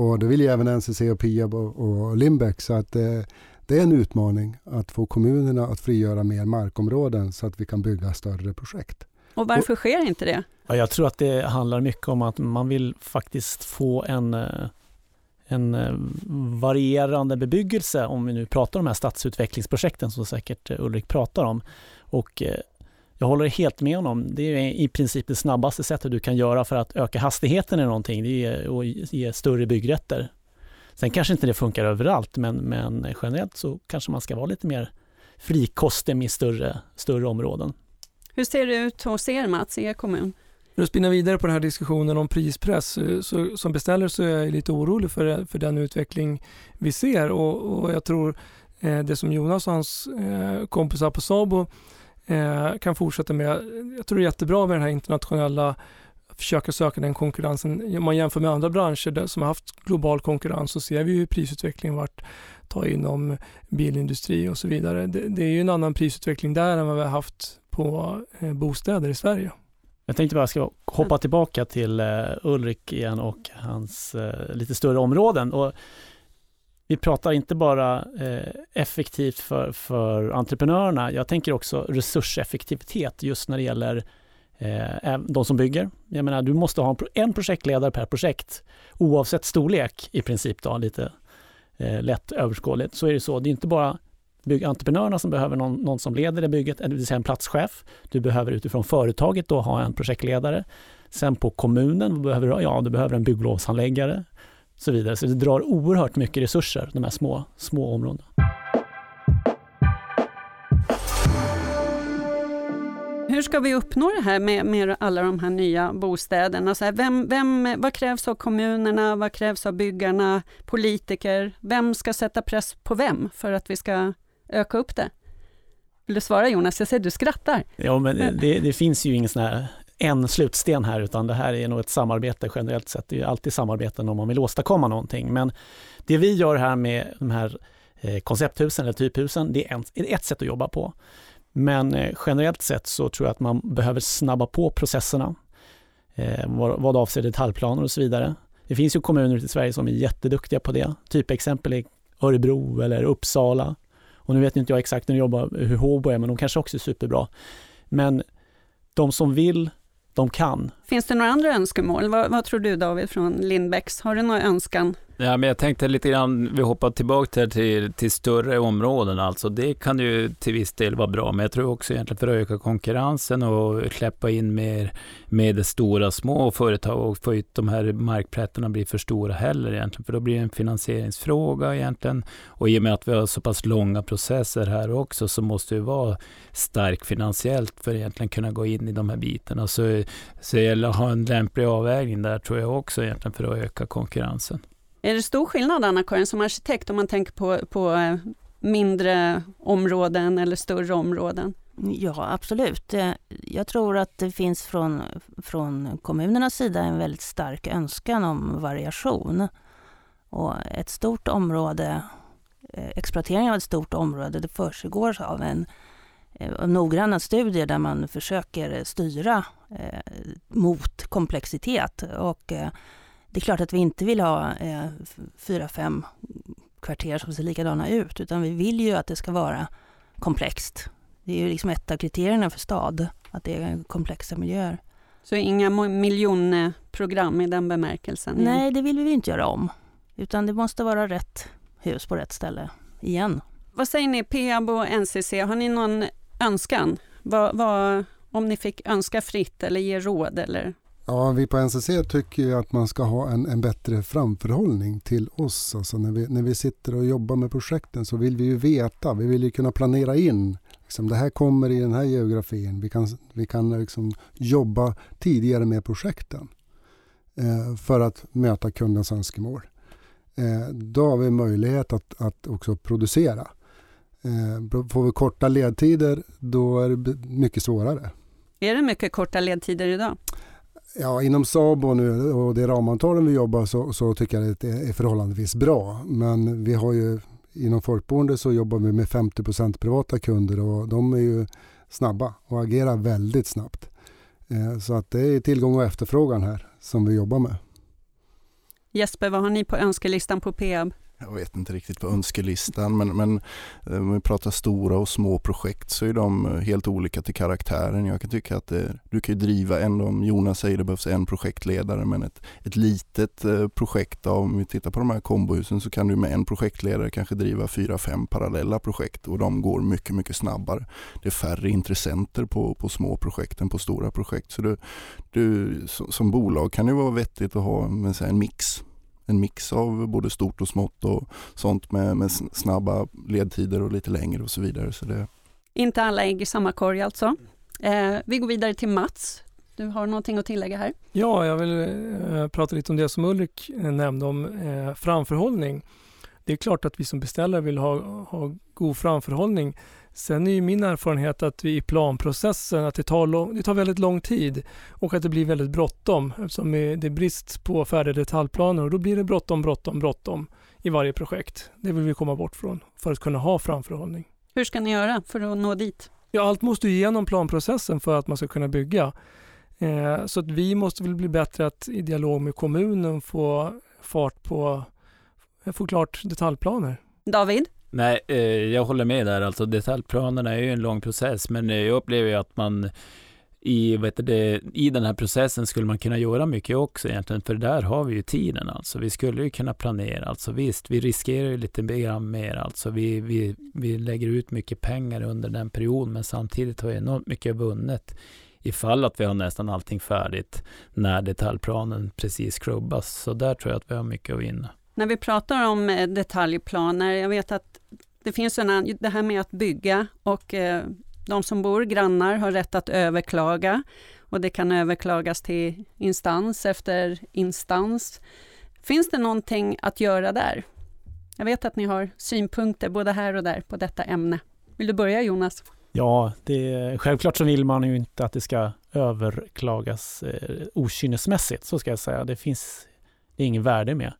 Och det vill ju även NCC och Piab och, och Limbeck. Så att eh, det är en utmaning att få kommunerna att frigöra mer markområden så att vi kan bygga större projekt. Och varför sker inte det? Ja, jag tror att det handlar mycket om att man vill faktiskt få en, eh, en eh, varierande bebyggelse, om vi nu pratar om de här stadsutvecklingsprojekten som säkert Ulrik pratar om. Och eh, jag håller helt med honom. Det är i princip det snabbaste sättet du kan göra för att öka hastigheten i någonting. Det är att ge större byggrätter. Sen kanske inte det funkar överallt, men, men generellt så kanske man ska vara lite mer frikostig med större, större områden. Hur ser det ut hos er Mats, i er kommun? För att spinna vidare på den här diskussionen om prispress, eh, så, som beställare så är jag lite orolig för, för den utveckling vi ser och, och jag tror eh, det som Jonas och hans eh, kompisar på Sabo eh, kan fortsätta med. Jag tror det är jättebra med den här internationella försöka söka den konkurrensen. Om man jämför med andra branscher där, som har haft global konkurrens så ser vi hur prisutvecklingen varit ta inom bilindustri och så vidare. Det, det, är ju en annan prisutveckling där än vad vi har haft på eh, bostäder i Sverige. Jag tänkte bara ska hoppa tillbaka till eh, Ulrik igen och hans eh, lite större områden. Och vi pratar inte bara eh, effektivt för, för entreprenörerna. Jag tänker också resurseffektivitet just när det gäller eh, de som bygger. Jag menar, du måste ha en projektledare per projekt oavsett storlek i princip, då, lite eh, lätt överskådligt. Så är det så. Det är inte bara byggentreprenörerna som behöver någon, någon, som leder det bygget, det vill säga en platschef. Du behöver utifrån företaget då ha en projektledare. Sen på kommunen behöver du, ja, du behöver en bygglovshandläggare. Så vidare. Så det drar oerhört mycket resurser, de här små, små områdena. Hur ska vi uppnå det här med, med alla de här nya bostäderna? Så här, vem, vem, vad krävs av kommunerna? Vad krävs av byggarna? Politiker? Vem ska sätta press på vem för att vi ska öka upp det? Vill du svara Jonas? Jag ser att du skrattar. Ja, men det, det finns ju ingen sån här en slutsten här, utan det här är nog ett samarbete generellt sett. Det är alltid samarbeten om man vill åstadkomma någonting. Men det vi gör här med de här eh, koncepthusen eller typhusen, det är ett sätt att jobba på. Men eh, generellt sett så tror jag att man behöver snabba på processerna eh, vad avser detaljplaner och så vidare. Det finns ju kommuner i Sverige som är jätteduktiga på det. Typexempel är Örebro eller Uppsala och nu vet inte jag exakt när jobbar, hur Håbo är, men de kanske också är superbra. Men de som vill, de kan. Finns det några andra önskemål? Vad, vad tror du David från Lindbäcks? Har du någon önskan Ja, men jag tänkte lite grann, vi hoppar tillbaka till, till större områden alltså. Det kan ju till viss del vara bra, men jag tror också egentligen för att öka konkurrensen och släppa in mer med stora små företag och få ut de här markplättarna blir för stora heller egentligen, för då blir det en finansieringsfråga egentligen. Och i och med att vi har så pass långa processer här också så måste vi vara stark finansiellt för att egentligen kunna gå in i de här bitarna. Så, så det gäller att ha en lämplig avvägning där tror jag också egentligen för att öka konkurrensen. Är det stor skillnad, Anna-Karin, som arkitekt om man tänker på, på eh, mindre områden eller större områden? Ja, absolut. Eh, jag tror att det finns från, från kommunernas sida en väldigt stark önskan om variation. Och ett stort område, eh, exploatering av ett stort område, det försiggår av en noggranna studier där man försöker styra eh, mot komplexitet. Och eh, det är klart att vi inte vill ha eh, fyra, fem kvarter som ser likadana ut, utan vi vill ju att det ska vara komplext. Det är ju liksom ett av kriterierna för stad, att det är komplexa miljöer. Så inga miljonprogram i den bemärkelsen? Nej, det vill vi inte göra om. Utan det måste vara rätt hus på rätt ställe igen. Vad säger ni, Peab och NCC, har ni någon önskan? Vad, vad, om ni fick önska fritt eller ge råd? Eller? Ja, vi på NCC tycker ju att man ska ha en, en bättre framförhållning till oss. Alltså när, vi, när vi sitter och jobbar med projekten så vill vi ju veta, vi vill ju kunna planera in liksom, det här kommer i den här geografin. Vi kan, vi kan liksom jobba tidigare med projekten eh, för att möta kundens önskemål. Eh, då har vi möjlighet att, att också producera. Eh, får vi korta ledtider då är det mycket svårare. Är det mycket korta ledtider idag? Ja, inom Sabo nu och det ramavtalen vi jobbar så, så tycker jag att det är förhållandevis bra. Men vi har ju inom folkboende så jobbar vi med 50 privata kunder och de är ju snabba och agerar väldigt snabbt. Eh, så att det är tillgång och efterfrågan här som vi jobbar med. Jesper, vad har ni på önskelistan på Peab? Jag vet inte riktigt på önskelistan men, men eh, om vi pratar stora och små projekt så är de eh, helt olika till karaktären. Jag kan tycka att det, du kan driva en, om Jonas säger det behövs en projektledare men ett, ett litet eh, projekt, projekt, om vi tittar på de här kombohusen så kan du med en projektledare kanske driva fyra, fem parallella projekt och de går mycket, mycket snabbare. Det är färre intressenter på, på små projekt än på stora projekt. Så du, du som bolag kan det vara vettigt att ha en mix en mix av både stort och smått och sånt med, med snabba ledtider och lite längre och så vidare. Så det... Inte alla ägg i samma korg alltså. Eh, vi går vidare till Mats. Du har någonting att tillägga här? Ja, jag vill eh, prata lite om det som Ulrik eh, nämnde om eh, framförhållning. Det är klart att vi som beställare vill ha, ha god framförhållning. Sen är ju min erfarenhet att vi i planprocessen, att det tar, lång, det tar väldigt lång tid och att det blir väldigt bråttom eftersom det är brist på färdiga detaljplaner och då blir det bråttom, bråttom, bråttom i varje projekt. Det vill vi komma bort från för att kunna ha framförhållning. Hur ska ni göra för att nå dit? Ja, allt måste igenom planprocessen för att man ska kunna bygga. Eh, så att vi måste väl bli bättre att i dialog med kommunen få fart på, få klart detaljplaner. David? Nej, eh, jag håller med där. Alltså detaljplanerna är ju en lång process, men eh, jag upplever ju att man i, vet det, i den här processen skulle man kunna göra mycket också egentligen, för där har vi ju tiden alltså. Vi skulle ju kunna planera, alltså visst, vi riskerar ju lite mer, alltså vi, vi, vi lägger ut mycket pengar under den perioden, men samtidigt har vi enormt mycket vunnet ifall att vi har nästan allting färdigt när detaljplanen precis klubbas. Så där tror jag att vi har mycket att vinna. När vi pratar om eh, detaljplaner, jag vet att det finns en, det här med att bygga och eh, de som bor grannar har rätt att överklaga och det kan överklagas till instans efter instans. Finns det någonting att göra där? Jag vet att ni har synpunkter både här och där på detta ämne. Vill du börja Jonas? Ja, det, självklart så vill man ju inte att det ska överklagas eh, okynnesmässigt, så ska jag säga. Det finns det är ingen värde med.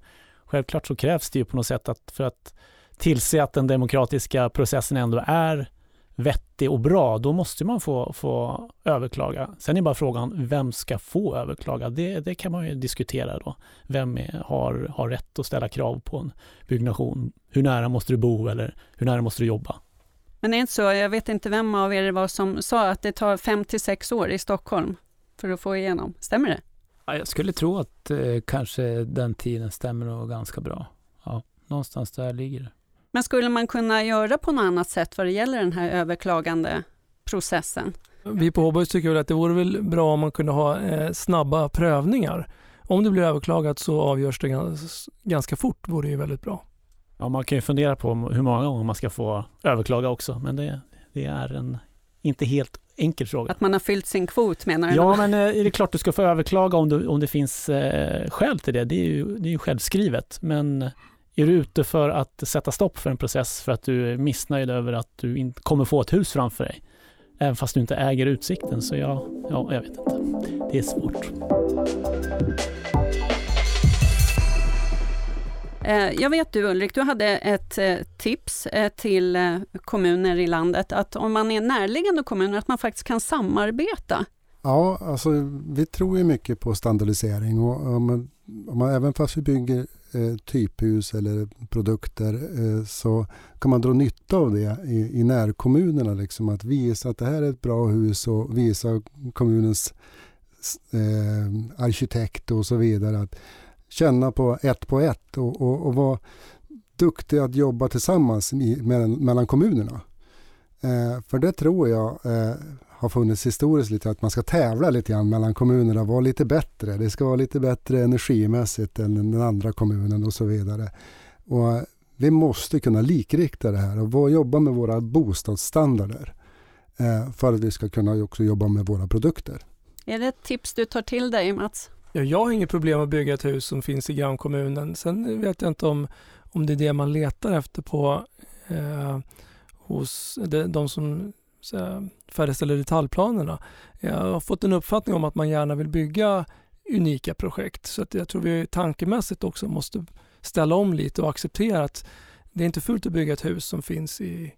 Självklart så krävs det ju på något sätt att för att tillse att den demokratiska processen ändå är vettig och bra, då måste man få, få överklaga. Sen är bara frågan, vem ska få överklaga? Det, det kan man ju diskutera då. Vem är, har, har rätt att ställa krav på en byggnation? Hur nära måste du bo eller hur nära måste du jobba? Men det är inte så, jag vet inte vem av er det var som sa att det tar fem till sex år i Stockholm för att få igenom. Stämmer det? Ja, jag skulle tro att eh, kanske den tiden stämmer nog ganska bra. Ja, någonstans där ligger det. Men skulle man kunna göra på något annat sätt vad det gäller den här överklagande processen? Vi på Håborgs tycker väl att det vore väl bra om man kunde ha eh, snabba prövningar. Om det blir överklagat så avgörs det ganska, ganska fort, vore ju väldigt bra. Ja, man kan ju fundera på hur många gånger man ska få överklaga också, men det, det är en inte helt enkel fråga. Att man har fyllt sin kvot menar du? Ja, men eh, är det klart du ska få överklaga om, du, om det finns eh, skäl till det. Det är, ju, det är ju självskrivet. Men är du ute för att sätta stopp för en process för att du är missnöjd över att du inte kommer få ett hus framför dig, även fast du inte äger utsikten, så ja, ja jag vet inte. Det är svårt. Eh, jag vet du Ulrik, du hade ett eh, tips eh, till kommuner i landet att om man är närliggande kommuner att man faktiskt kan samarbeta. Ja, alltså vi tror ju mycket på standardisering och om man, om man även fast vi bygger eh, typhus eller produkter eh, så kan man dra nytta av det i, i närkommunerna. Liksom, att visa att det här är ett bra hus och visa kommunens eh, arkitekt och så vidare. Att känna på ett på ett och, och, och vara duktig att jobba tillsammans i, mellan, mellan kommunerna. Eh, för det tror jag eh, har funnits historiskt lite att man ska tävla lite grann mellan kommunerna, vara lite bättre. Det ska vara lite bättre energimässigt än den andra kommunen och så vidare. Och vi måste kunna likrikta det här och jobba med våra bostadsstandarder eh, för att vi ska kunna också jobba med våra produkter. Är det ett tips du tar till dig Mats? Ja, jag har inget problem att bygga ett hus som finns i grannkommunen. Sen vet jag inte om, om det är det man letar efter på eh, hos de, de som färdigställer detaljplanerna. Jag har fått en uppfattning om att man gärna vill bygga unika projekt. Så att jag tror vi tankemässigt också måste ställa om lite och acceptera att det är inte fullt att bygga ett hus som finns i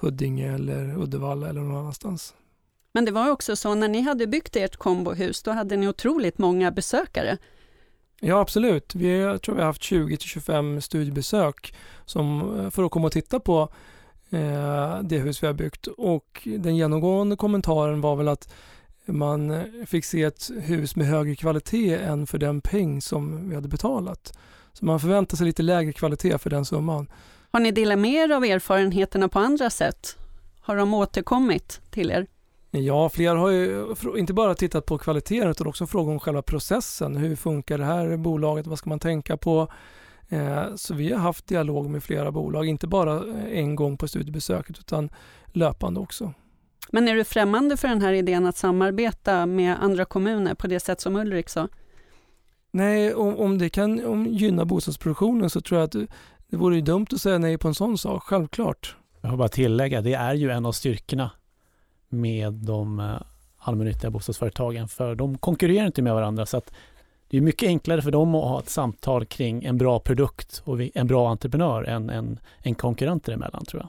Huddinge eller Uddevalla eller någon annanstans. Men det var också så när ni hade byggt ert kombohus, då hade ni otroligt många besökare. Ja absolut. Vi, jag tror vi har haft 20-25 studiebesök som, eh, för att komma och titta på det hus vi har byggt. Och den genomgående kommentaren var väl att man fick se ett hus med högre kvalitet än för den peng som vi hade betalat. Så man förväntar sig lite lägre kvalitet för den summan. Har ni delat med er av erfarenheterna på andra sätt? Har de återkommit till er? Ja, fler har ju inte bara tittat på kvaliteten utan också frågat om själva processen. Hur funkar det här bolaget? Vad ska man tänka på? Eh, så vi har haft dialog med flera bolag, inte bara eh, en gång på studiebesöket utan löpande också. Men är du främmande för den här idén att samarbeta med andra kommuner på det sätt som Ulrik sa? Nej, om, om det kan om gynna bostadsproduktionen så tror jag att det vore dumt att säga nej på en sån sak, självklart. Jag får bara tillägga, det är ju en av styrkorna med de eh, allmännyttiga bostadsföretagen, för de konkurrerar inte med varandra. Så att det är mycket enklare för dem att ha ett samtal kring en bra produkt och en bra entreprenör än en, en konkurrenter emellan, tror jag.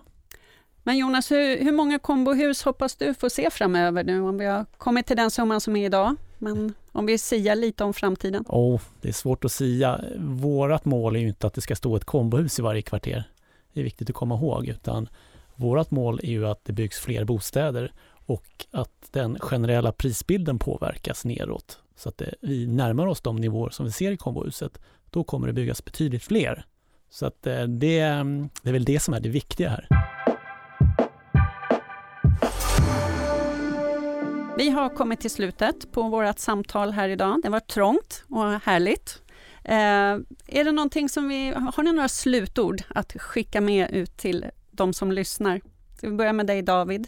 Men Jonas, hur, hur många kombohus hoppas du få se framöver nu om vi har kommit till den summan som är idag? Men om vi siar lite om framtiden? Oh, det är svårt att sia. Vårat mål är ju inte att det ska stå ett kombohus i varje kvarter. Det är viktigt att komma ihåg, utan vårt mål är ju att det byggs fler bostäder och att den generella prisbilden påverkas neråt så att det, vi närmar oss de nivåer som vi ser i kombohuset. Då kommer det byggas betydligt fler. Så att eh, det, mm, det är väl det som är det viktiga här. Vi har kommit till slutet på vårt samtal här idag. Det var trångt och härligt. Eh, är det någonting som vi, har ni några slutord att skicka med ut till de som lyssnar? Ska vi börja med dig David?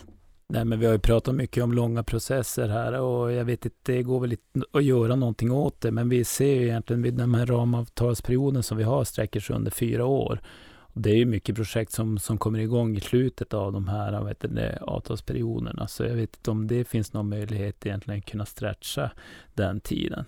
Nej, men vi har ju pratat mycket om långa processer här och jag vet inte, det går väl inte att göra någonting åt det, men vi ser ju egentligen vid den här ramavtalsperioden som vi har sträcker sig under fyra år. Och det är ju mycket projekt som, som kommer igång i slutet av de här vet det, avtalsperioderna, så jag vet inte om det finns någon möjlighet egentligen att kunna stretcha den tiden.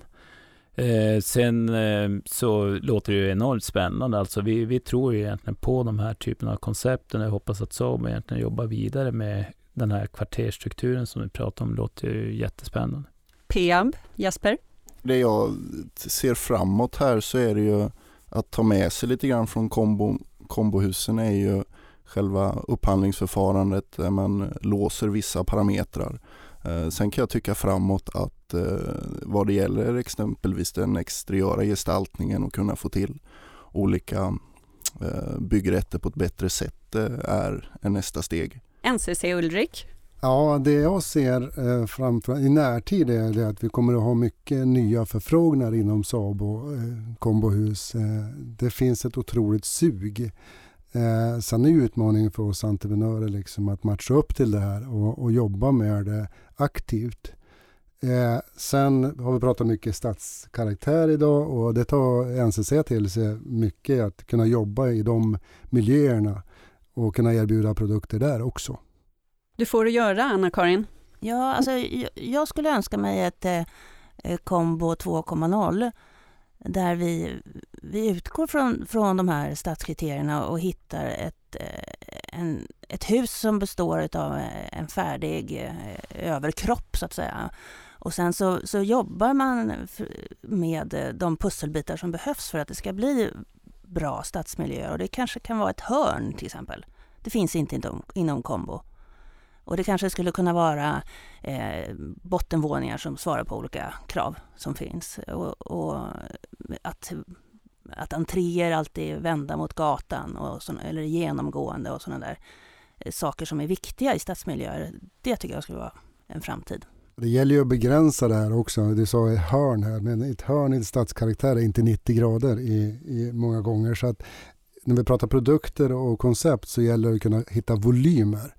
Eh, sen eh, så låter det ju enormt spännande. Alltså vi, vi tror ju egentligen på de här typerna av koncepten. Jag hoppas att Saab egentligen jobbar vidare med den här kvarterstrukturen som vi pratar om låter ju jättespännande. Peab, Jesper? Det jag ser framåt här så är det ju att ta med sig lite grann från kombo, kombohusen är ju själva upphandlingsförfarandet där man låser vissa parametrar. Eh, sen kan jag tycka framåt att eh, vad det gäller exempelvis den exteriöra gestaltningen och kunna få till olika eh, byggrätter på ett bättre sätt är nästa steg. NCC Ulrik? Ja, det jag ser eh, framför, i närtid är det att vi kommer att ha mycket nya förfrågningar inom Sabo eh, kombohus. Eh, det finns ett otroligt sug. Eh, sen är utmaningen för oss entreprenörer liksom att matcha upp till det här och, och jobba med det aktivt. Eh, sen har vi pratat mycket stadskaraktär idag och det tar NCC till sig mycket att kunna jobba i de miljöerna och kunna erbjuda produkter där också. Du får det göra, Anna-Karin. Ja, alltså, jag skulle önska mig ett eh, kombo 2.0 där vi, vi utgår från, från de här stadskriterierna och hittar ett, eh, en, ett hus som består av en färdig överkropp så att säga. Och sen så, så jobbar man med de pusselbitar som behövs för att det ska bli bra stadsmiljöer och det kanske kan vara ett hörn till exempel. Det finns inte inom, inom kombo. Och det kanske skulle kunna vara eh, bottenvåningar som svarar på olika krav som finns. Och, och att, att entréer alltid är vända mot gatan och såna, eller genomgående och sådana där eh, saker som är viktiga i stadsmiljöer. Det tycker jag skulle vara en framtid. Det gäller ju att begränsa det här också. Du sa ett hörn här, men ett hörn i stadskaraktär är inte 90 grader i, i många gånger. Så att när vi pratar produkter och koncept så gäller det att kunna hitta volymer.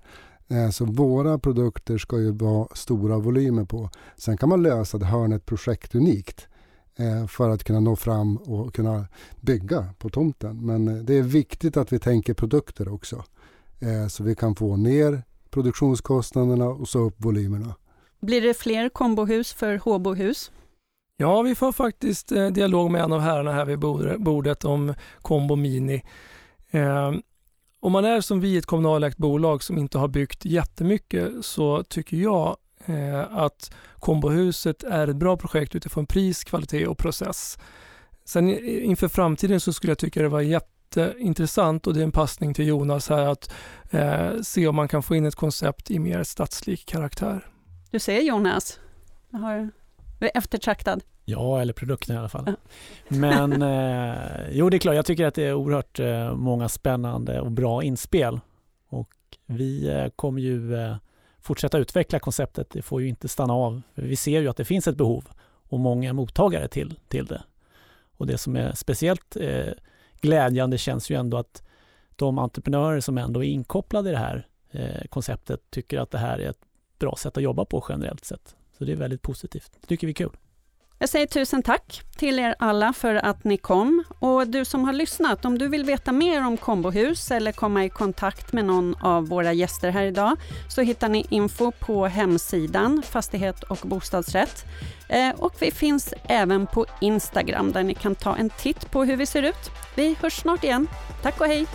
Eh, så våra produkter ska ju vara stora volymer på. Sen kan man lösa det hörnet projektunikt unikt eh, för att kunna nå fram och kunna bygga på tomten. Men eh, det är viktigt att vi tänker produkter också. Så vi kan få ner produktionskostnaderna och så upp volymerna. Blir det fler kombohus för Håbohus? Ja, vi får faktiskt eh, dialog med en av herrarna här vid bordet om Combo Mini. Eh, om man är som vi ett kommunalägt bolag som inte har byggt jättemycket så tycker jag eh, att Kombohuset är ett bra projekt utifrån pris, kvalitet och process. Sen inför framtiden så skulle jag tycka det var jätteintressant och det är en passning till Jonas här att eh, se om man kan få in ett koncept i mer stadslik karaktär. Du ser Jonas, jag har eftertraktad. Ja, eller produkten i alla fall. Ja. Men eh, jo, det är klart, jag tycker att det är oerhört eh, många spännande och bra inspel. Och vi eh, kommer ju eh, fortsätta utveckla konceptet. Det får ju inte stanna av. Vi ser ju att det finns ett behov och många mottagare till, till det. Och det som är speciellt eh, glädjande känns ju ändå att de entreprenörer som ändå är inkopplade i det här eh, konceptet tycker att det här är ett bra sätt att jobba på generellt sett. Så det är väldigt positivt. Det tycker vi är kul. Jag säger tusen tack till er alla för att ni kom. Och du som har lyssnat, om du vill veta mer om kombohus eller komma i kontakt med någon av våra gäster här idag, så hittar ni info på hemsidan Fastighet och bostadsrätt. Eh, och vi finns även på Instagram där ni kan ta en titt på hur vi ser ut. Vi hörs snart igen. Tack och hej!